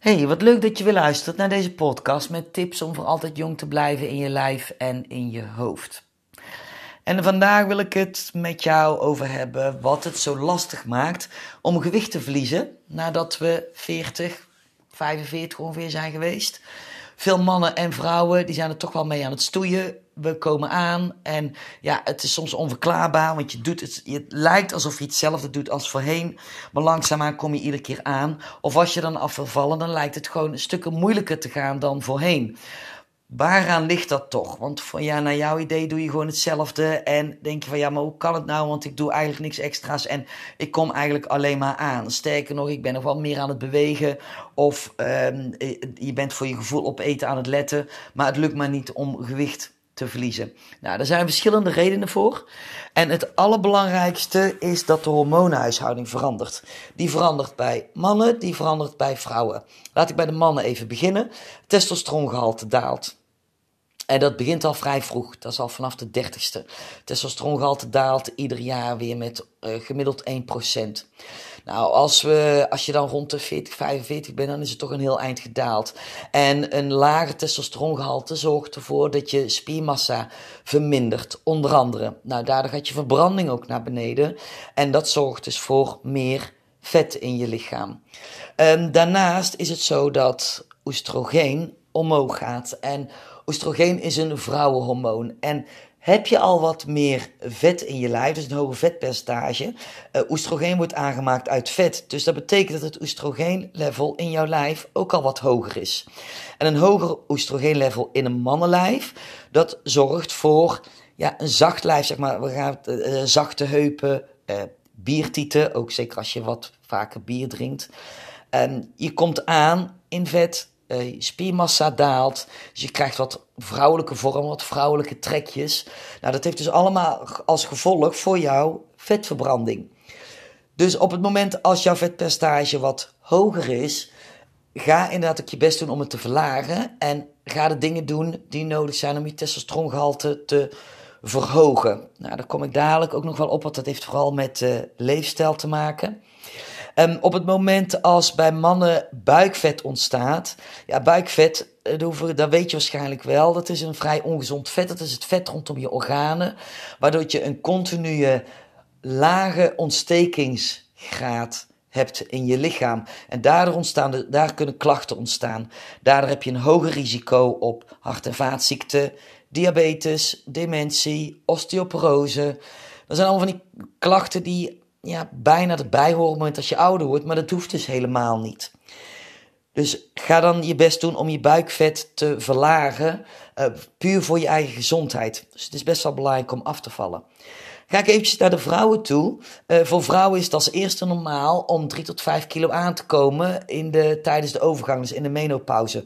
Hey, wat leuk dat je weer luistert naar deze podcast met tips om voor altijd jong te blijven in je lijf en in je hoofd. En vandaag wil ik het met jou over hebben wat het zo lastig maakt om gewicht te verliezen nadat we 40, 45 ongeveer zijn geweest. Veel mannen en vrouwen die zijn er toch wel mee aan het stoeien. We komen aan en ja, het is soms onverklaarbaar, want je doet het, het lijkt alsof je hetzelfde doet als voorheen, maar langzaamaan kom je iedere keer aan. Of als je dan af wil vallen, dan lijkt het gewoon stukje moeilijker te gaan dan voorheen. Waaraan ligt dat toch? Want van ja, naar jouw idee doe je gewoon hetzelfde. En denk je van ja, maar hoe kan het nou? Want ik doe eigenlijk niks extra's en ik kom eigenlijk alleen maar aan. Sterker nog, ik ben nog wel meer aan het bewegen. Of um, je bent voor je gevoel op eten aan het letten. Maar het lukt maar niet om gewicht te verliezen. Nou, er zijn verschillende redenen voor. En het allerbelangrijkste is dat de hormoonhuishouding verandert. Die verandert bij mannen, die verandert bij vrouwen. Laat ik bij de mannen even beginnen. Testosterongehalte daalt. En dat begint al vrij vroeg. Dat is al vanaf de dertigste. Testosterongehalte daalt ieder jaar weer met uh, gemiddeld 1%. Nou, als, we, als je dan rond de 40, 45 bent, dan is het toch een heel eind gedaald. En een lage testosterongehalte zorgt ervoor dat je spiermassa vermindert, onder andere. Nou, daardoor gaat je verbranding ook naar beneden. En dat zorgt dus voor meer vet in je lichaam. Um, daarnaast is het zo dat oestrogeen omhoog gaat. En oestrogeen is een vrouwenhormoon. En heb je al wat meer vet in je lijf, dus een hoger vetpercentage. Uh, oestrogeen wordt aangemaakt uit vet. Dus dat betekent dat het oestrogeenlevel in jouw lijf ook al wat hoger is. En een hoger oestrogeenlevel in een mannenlijf, dat zorgt voor ja, een zacht lijf, zeg maar. We gaan, uh, zachte heupen, uh, biertieten, ook zeker als je wat vaker bier drinkt. Je komt aan in vet, uh, spiermassa daalt. Dus je krijgt wat vrouwelijke vorm, wat vrouwelijke trekjes. Nou, dat heeft dus allemaal als gevolg voor jou vetverbranding. Dus op het moment als jouw vetpercentage wat hoger is, ga inderdaad ook je best doen om het te verlagen. En ga de dingen doen die nodig zijn om je testosterongehalte te verhogen. Nou, daar kom ik dadelijk ook nog wel op, want dat heeft vooral met uh, leefstijl te maken. Um, op het moment als bij mannen buikvet ontstaat, ja, buikvet, eh, dat weet je waarschijnlijk wel, dat is een vrij ongezond vet. Dat is het vet rondom je organen, waardoor je een continue lage ontstekingsgraad hebt in je lichaam. En daardoor ontstaan daar kunnen klachten ontstaan. Daardoor heb je een hoger risico op hart- en vaatziekten, diabetes, dementie, osteoporose. Dat zijn allemaal van die klachten die ja, bijna erbij horen moment als je ouder wordt, maar dat hoeft dus helemaal niet. Dus ga dan je best doen om je buikvet te verlagen, uh, puur voor je eigen gezondheid. Dus het is best wel belangrijk om af te vallen. Ga ik eventjes naar de vrouwen toe. Uh, voor vrouwen is het als eerste normaal om 3 tot 5 kilo aan te komen in de, tijdens de overgang, dus in de menopauze.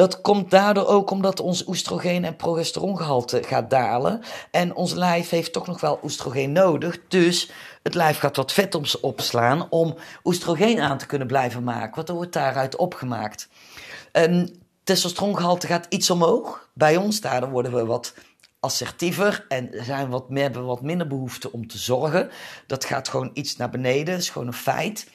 Dat komt daardoor ook omdat ons oestrogeen- en progesterongehalte gaat dalen. En ons lijf heeft toch nog wel oestrogeen nodig. Dus het lijf gaat wat vet opslaan om oestrogeen aan te kunnen blijven maken. Want er wordt daaruit opgemaakt. Testosterongehalte gaat iets omhoog. Bij ons, daardoor worden we wat assertiever en zijn wat hebben wat minder behoefte om te zorgen. Dat gaat gewoon iets naar beneden, dat is gewoon een feit.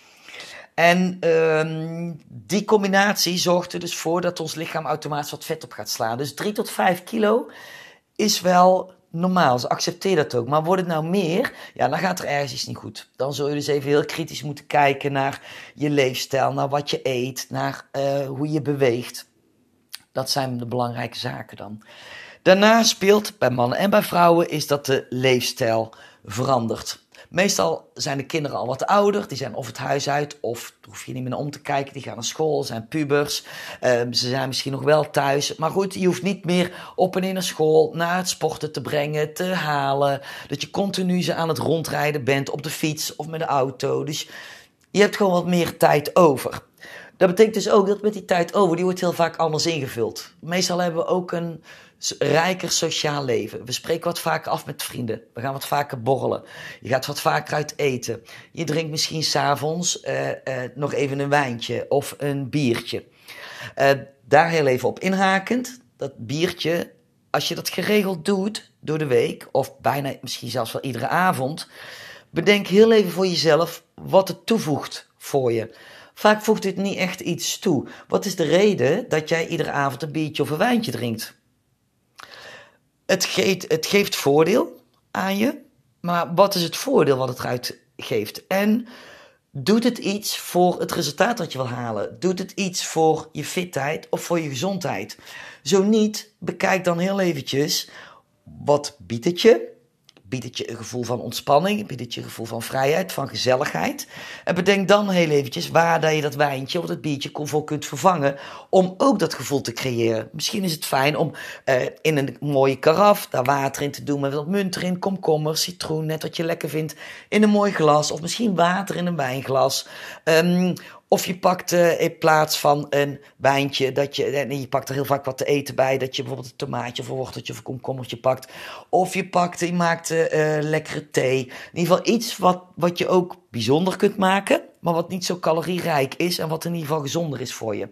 En um, die combinatie zorgt er dus voor dat ons lichaam automatisch wat vet op gaat slaan. Dus 3 tot 5 kilo is wel normaal. Ze accepteer dat ook. Maar wordt het nou meer, ja, dan gaat er ergens iets niet goed. Dan zul je dus even heel kritisch moeten kijken naar je leefstijl, naar wat je eet, naar uh, hoe je beweegt. Dat zijn de belangrijke zaken dan. Daarna speelt bij mannen en bij vrouwen is dat de leefstijl verandert. Meestal zijn de kinderen al wat ouder. Die zijn of het huis uit, of hoef je niet meer om te kijken. Die gaan naar school, zijn pubers. Um, ze zijn misschien nog wel thuis. Maar goed, je hoeft niet meer op en in naar school, naar het sporten te brengen, te halen. Dat je continu ze aan het rondrijden bent op de fiets of met de auto. Dus je hebt gewoon wat meer tijd over. Dat betekent dus ook dat met die tijd over, die wordt heel vaak anders ingevuld. Meestal hebben we ook een rijker sociaal leven. We spreken wat vaker af met vrienden. We gaan wat vaker borrelen. Je gaat wat vaker uit eten. Je drinkt misschien s'avonds uh, nog even een wijntje of een biertje. Uh, daar heel even op inhakend. Dat biertje, als je dat geregeld doet door de week, of bijna misschien zelfs wel iedere avond, bedenk heel even voor jezelf wat het toevoegt voor je. Vaak voegt dit niet echt iets toe. Wat is de reden dat jij iedere avond een biertje of een wijntje drinkt? Het geeft, het geeft voordeel aan je, maar wat is het voordeel wat het eruit geeft? En doet het iets voor het resultaat dat je wil halen? Doet het iets voor je fitheid of voor je gezondheid? Zo niet, bekijk dan heel eventjes wat biedt het je? Biedt het je een gevoel van ontspanning? Biedt het je een gevoel van vrijheid, van gezelligheid? En bedenk dan heel eventjes waar dat je dat wijntje of dat biertje voor kunt vervangen om ook dat gevoel te creëren. Misschien is het fijn om uh, in een mooie karaf daar water in te doen met wat munt erin, komkommer, citroen, net wat je lekker vindt, in een mooi glas of misschien water in een wijnglas. Um, of je pakt uh, in plaats van een wijntje, dat je, en je pakt er heel vaak wat te eten bij, dat je bijvoorbeeld een tomaatje of een worteltje of een komkommertje pakt. Of je pakt, je maakt uh, lekkere thee. In ieder geval iets wat, wat je ook bijzonder kunt maken, maar wat niet zo calorierijk is en wat in ieder geval gezonder is voor je.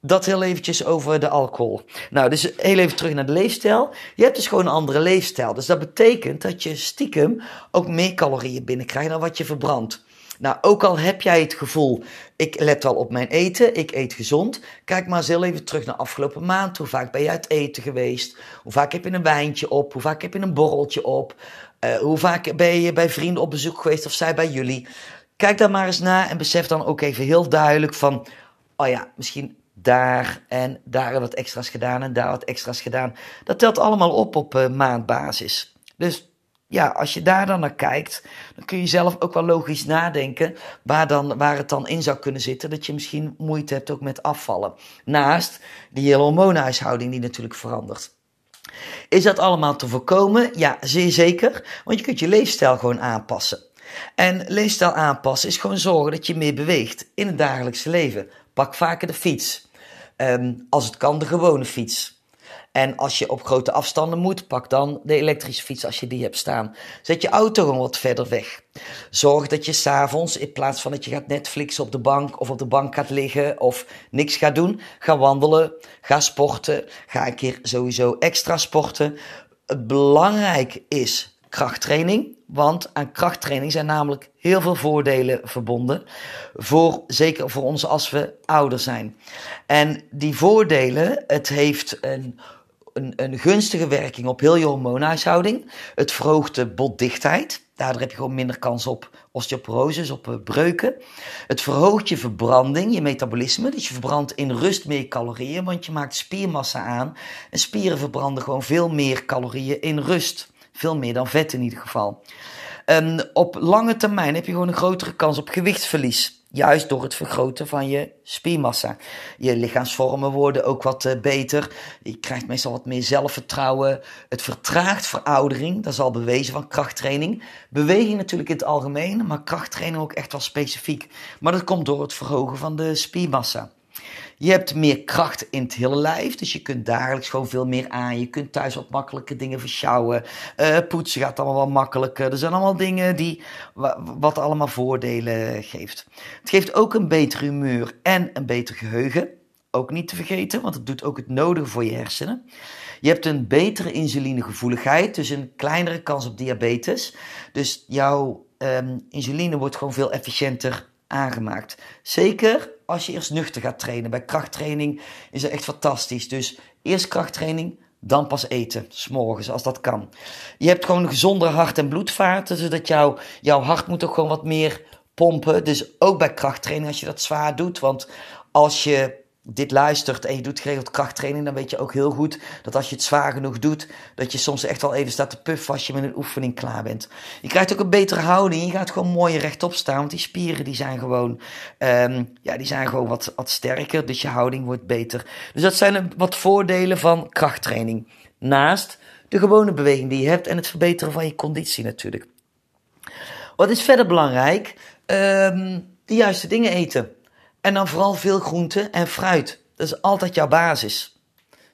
Dat heel eventjes over de alcohol. Nou, dus heel even terug naar de leefstijl. Je hebt dus gewoon een andere leefstijl. Dus dat betekent dat je stiekem ook meer calorieën binnenkrijgt dan wat je verbrandt. Nou, ook al heb jij het gevoel, ik let wel op mijn eten, ik eet gezond. Kijk maar eens heel even terug naar afgelopen maand. Hoe vaak ben je uit eten geweest? Hoe vaak heb je een wijntje op? Hoe vaak heb je een borreltje op? Uh, hoe vaak ben je bij vrienden op bezoek geweest of zij bij jullie? Kijk daar maar eens naar en besef dan ook even heel duidelijk van, oh ja, misschien daar en daar wat extra's gedaan en daar wat extra's gedaan. Dat telt allemaal op op uh, maandbasis. Dus ja, als je daar dan naar kijkt, dan kun je zelf ook wel logisch nadenken waar, dan, waar het dan in zou kunnen zitten. Dat je misschien moeite hebt ook met afvallen. Naast die hele hormoonhuishouding die natuurlijk verandert. Is dat allemaal te voorkomen? Ja, zeer zeker. Want je kunt je leefstijl gewoon aanpassen. En leefstijl aanpassen is gewoon zorgen dat je meer beweegt in het dagelijkse leven. Pak vaker de fiets. Um, als het kan, de gewone fiets. En als je op grote afstanden moet, pak dan de elektrische fiets als je die hebt staan. Zet je auto gewoon wat verder weg. Zorg dat je s'avonds, in plaats van dat je gaat Netflixen op de bank of op de bank gaat liggen of niks gaat doen, ga wandelen, ga sporten, ga een keer sowieso extra sporten. Het belangrijk is krachttraining. Want aan krachttraining zijn namelijk heel veel voordelen verbonden. Voor, zeker voor ons als we ouder zijn. En die voordelen, het heeft een een, een gunstige werking op heel je hormoonhuishouding. Het verhoogt de botdichtheid. Daardoor heb je gewoon minder kans op osteoporose, op eh, breuken. Het verhoogt je verbranding, je metabolisme. Dus je verbrandt in rust meer calorieën, want je maakt spiermassa aan. En spieren verbranden gewoon veel meer calorieën in rust. Veel meer dan vet in ieder geval. Um, op lange termijn heb je gewoon een grotere kans op gewichtsverlies. Juist door het vergroten van je spiermassa. Je lichaamsvormen worden ook wat uh, beter. Je krijgt meestal wat meer zelfvertrouwen. Het vertraagt veroudering. Dat is al bewezen van krachttraining. Beweging natuurlijk in het algemeen, maar krachttraining ook echt wel specifiek. Maar dat komt door het verhogen van de spiermassa. Je hebt meer kracht in het hele lijf, dus je kunt dagelijks gewoon veel meer aan. Je kunt thuis wat makkelijke dingen versjouwen. Uh, poetsen gaat allemaal wat makkelijker. Er zijn allemaal dingen die wat allemaal voordelen geeft. Het geeft ook een beter humeur en een beter geheugen. Ook niet te vergeten, want het doet ook het nodige voor je hersenen. Je hebt een betere insulinegevoeligheid, dus een kleinere kans op diabetes. Dus jouw um, insuline wordt gewoon veel efficiënter aangemaakt. Zeker als je eerst nuchter gaat trainen. Bij krachttraining is dat echt fantastisch. Dus eerst krachttraining, dan pas eten, s'morgens, als dat kan. Je hebt gewoon een gezondere hart- en bloedvaten, zodat jouw, jouw hart moet ook gewoon wat meer pompen. Dus ook bij krachttraining als je dat zwaar doet. Want als je dit luistert en je doet geregeld krachttraining, dan weet je ook heel goed dat als je het zwaar genoeg doet, dat je soms echt wel even staat te puffen als je met een oefening klaar bent. Je krijgt ook een betere houding, je gaat gewoon mooier rechtop staan, want die spieren die zijn gewoon, um, ja, die zijn gewoon wat, wat sterker, dus je houding wordt beter. Dus dat zijn wat voordelen van krachttraining. Naast de gewone beweging die je hebt en het verbeteren van je conditie natuurlijk. Wat is verder belangrijk? Um, de juiste dingen eten. En dan vooral veel groente en fruit. Dat is altijd jouw basis.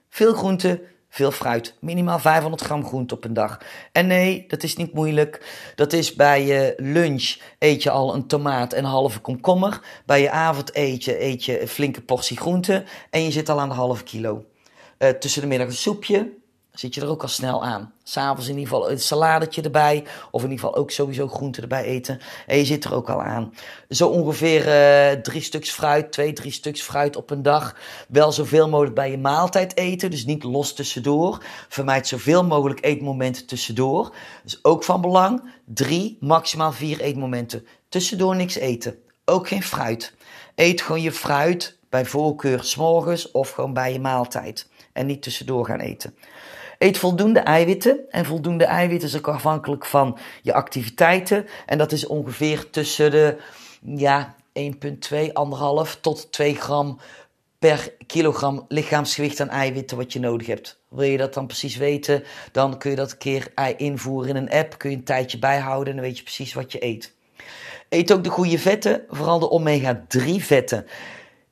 Veel groente, veel fruit. Minimaal 500 gram groente op een dag. En nee, dat is niet moeilijk. Dat is bij je lunch eet je al een tomaat en een halve komkommer. Bij je avondeten eet je een flinke portie groente. En je zit al aan de halve kilo. Uh, tussen de middag een soepje. Zit je er ook al snel aan. S'avonds in ieder geval een saladetje erbij. Of in ieder geval ook sowieso groenten erbij eten. En je zit er ook al aan. Zo ongeveer uh, drie stuks fruit, twee, drie stuks fruit op een dag. Wel zoveel mogelijk bij je maaltijd eten. Dus niet los tussendoor. Vermijd zoveel mogelijk eetmomenten tussendoor. Dus ook van belang. Drie, maximaal vier eetmomenten. Tussendoor niks eten. Ook geen fruit. Eet gewoon je fruit bij voorkeur s'morgens of gewoon bij je maaltijd. En niet tussendoor gaan eten. Eet voldoende eiwitten. En voldoende eiwitten is ook afhankelijk van je activiteiten. En dat is ongeveer tussen de ja, 1,2, 1,5 tot 2 gram per kilogram lichaamsgewicht aan eiwitten wat je nodig hebt. Wil je dat dan precies weten, dan kun je dat een keer invoeren in een app. Kun je een tijdje bijhouden en dan weet je precies wat je eet. Eet ook de goede vetten, vooral de omega-3 vetten.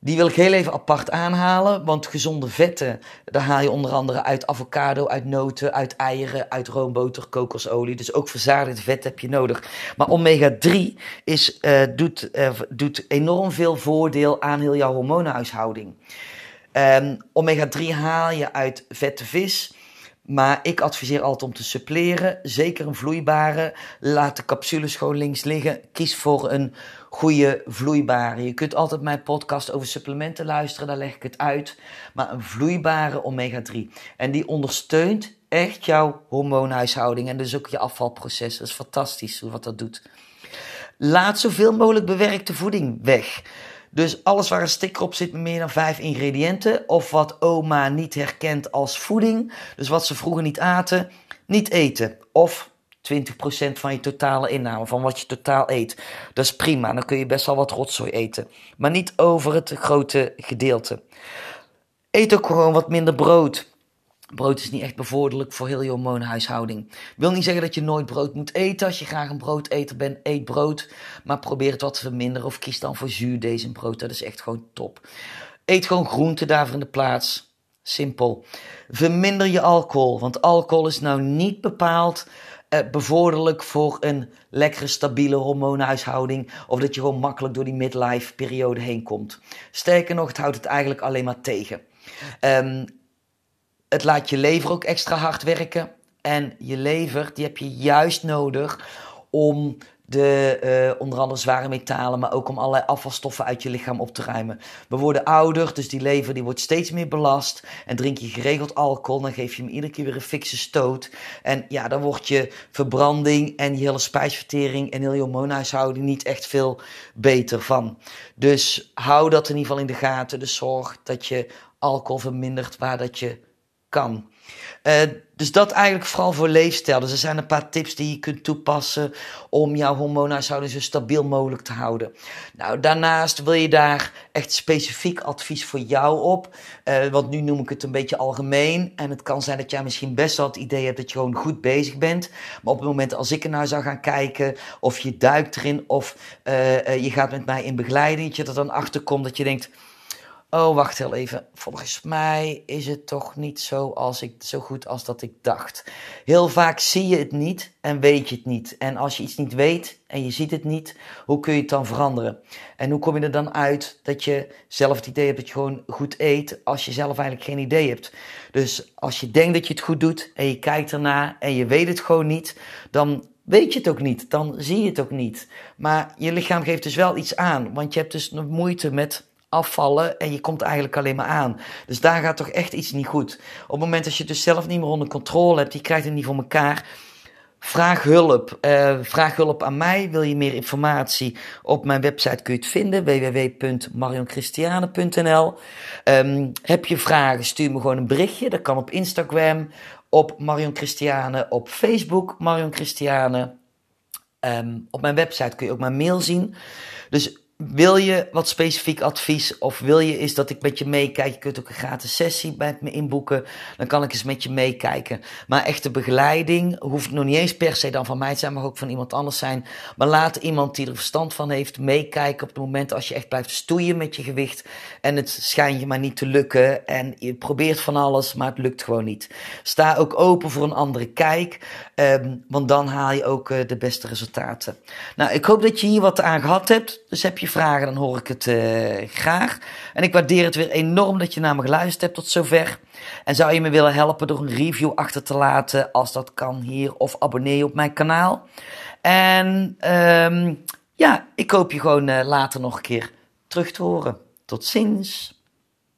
Die wil ik heel even apart aanhalen, want gezonde vetten, daar haal je onder andere uit avocado, uit noten, uit eieren, uit roomboter, kokosolie. Dus ook verzadigd vet heb je nodig. Maar omega-3 is, uh, doet, uh, doet enorm veel voordeel aan heel jouw hormoonhuishouding. Um, omega-3 haal je uit vette vis, maar ik adviseer altijd om te suppleren. Zeker een vloeibare. Laat de capsules gewoon links liggen. Kies voor een goede vloeibare. Je kunt altijd mijn podcast over supplementen luisteren, daar leg ik het uit. Maar een vloeibare omega-3. En die ondersteunt echt jouw hormoonhuishouding en dus ook je afvalproces. Dat is fantastisch wat dat doet. Laat zoveel mogelijk bewerkte voeding weg. Dus alles waar een sticker op zit met meer dan vijf ingrediënten, of wat oma niet herkent als voeding, dus wat ze vroeger niet aten, niet eten. Of 20% van je totale inname, van wat je totaal eet. Dat is prima, dan kun je best wel wat rotzooi eten. Maar niet over het grote gedeelte. Eet ook gewoon wat minder brood. Brood is niet echt bevorderlijk voor heel je hormoonhuishouding. Wil niet zeggen dat je nooit brood moet eten. Als je graag een broodeter bent, eet brood. Maar probeer het wat te verminderen of kies dan voor zuurdees brood. Dat is echt gewoon top. Eet gewoon groenten daarvoor in de plaats. Simpel. Verminder je alcohol. Want alcohol is nou niet bepaald eh, bevorderlijk voor een lekkere, stabiele hormoonhuishouding. Of dat je gewoon makkelijk door die midlife periode heen komt. Sterker nog, het houdt het eigenlijk alleen maar tegen. Um, het laat je lever ook extra hard werken. En je lever, die heb je juist nodig om de, uh, onder andere zware metalen, maar ook om allerlei afvalstoffen uit je lichaam op te ruimen. We worden ouder, dus die lever die wordt steeds meer belast. En drink je geregeld alcohol, dan geef je hem iedere keer weer een fikse stoot. En ja, dan wordt je verbranding en je hele spijsvertering en heel je hormoonhuishouding niet echt veel beter van. Dus hou dat in ieder geval in de gaten. Dus zorg dat je alcohol vermindert waar dat je kan. Uh, dus dat eigenlijk vooral voor leefstijl. Dus er zijn een paar tips die je kunt toepassen om jouw hormoonhuishouding zo stabiel mogelijk te houden. Nou, daarnaast wil je daar echt specifiek advies voor jou op. Uh, want nu noem ik het een beetje algemeen. En het kan zijn dat jij misschien best wel het idee hebt dat je gewoon goed bezig bent. Maar op het moment als ik er nou zou gaan kijken, of je duikt erin, of uh, je gaat met mij in begeleiding, dat je er dan achter komt dat je denkt Oh, wacht heel even. Volgens mij is het toch niet zo, als ik, zo goed als dat ik dacht. Heel vaak zie je het niet en weet je het niet. En als je iets niet weet en je ziet het niet, hoe kun je het dan veranderen? En hoe kom je er dan uit dat je zelf het idee hebt dat je gewoon goed eet, als je zelf eigenlijk geen idee hebt? Dus als je denkt dat je het goed doet en je kijkt ernaar en je weet het gewoon niet, dan weet je het ook niet. Dan zie je het ook niet. Maar je lichaam geeft dus wel iets aan, want je hebt dus nog moeite met afvallen en je komt eigenlijk alleen maar aan. Dus daar gaat toch echt iets niet goed. Op het moment dat je het dus zelf niet meer onder controle hebt, je krijgt het niet voor elkaar. Vraag hulp. Uh, vraag hulp aan mij. Wil je meer informatie? Op mijn website kun je het vinden. www.marionchristiane.nl ehm, Heb je vragen? Stuur me gewoon een berichtje. Dat kan op Instagram. Op Marion Christiane. Op Facebook Marion Christiane. Um, op mijn website kun je ook mijn mail zien. Dus wil je wat specifiek advies of wil je eens dat ik met je meekijk? Je kunt ook een gratis sessie met me inboeken. Dan kan ik eens met je meekijken. Maar echte begeleiding hoeft nog niet eens per se dan van mij te zijn, mag ook van iemand anders zijn. Maar laat iemand die er verstand van heeft meekijken op het moment als je echt blijft stoeien met je gewicht. En het schijnt je maar niet te lukken. En je probeert van alles, maar het lukt gewoon niet. Sta ook open voor een andere kijk. Um, want dan haal je ook uh, de beste resultaten. Nou, ik hoop dat je hier wat aan gehad hebt. Dus heb je je vragen, dan hoor ik het uh, graag. En ik waardeer het weer enorm dat je naar me geluisterd hebt tot zover. En zou je me willen helpen door een review achter te laten, als dat kan hier, of abonneer op mijn kanaal. En um, ja, ik hoop je gewoon uh, later nog een keer terug te horen. Tot ziens.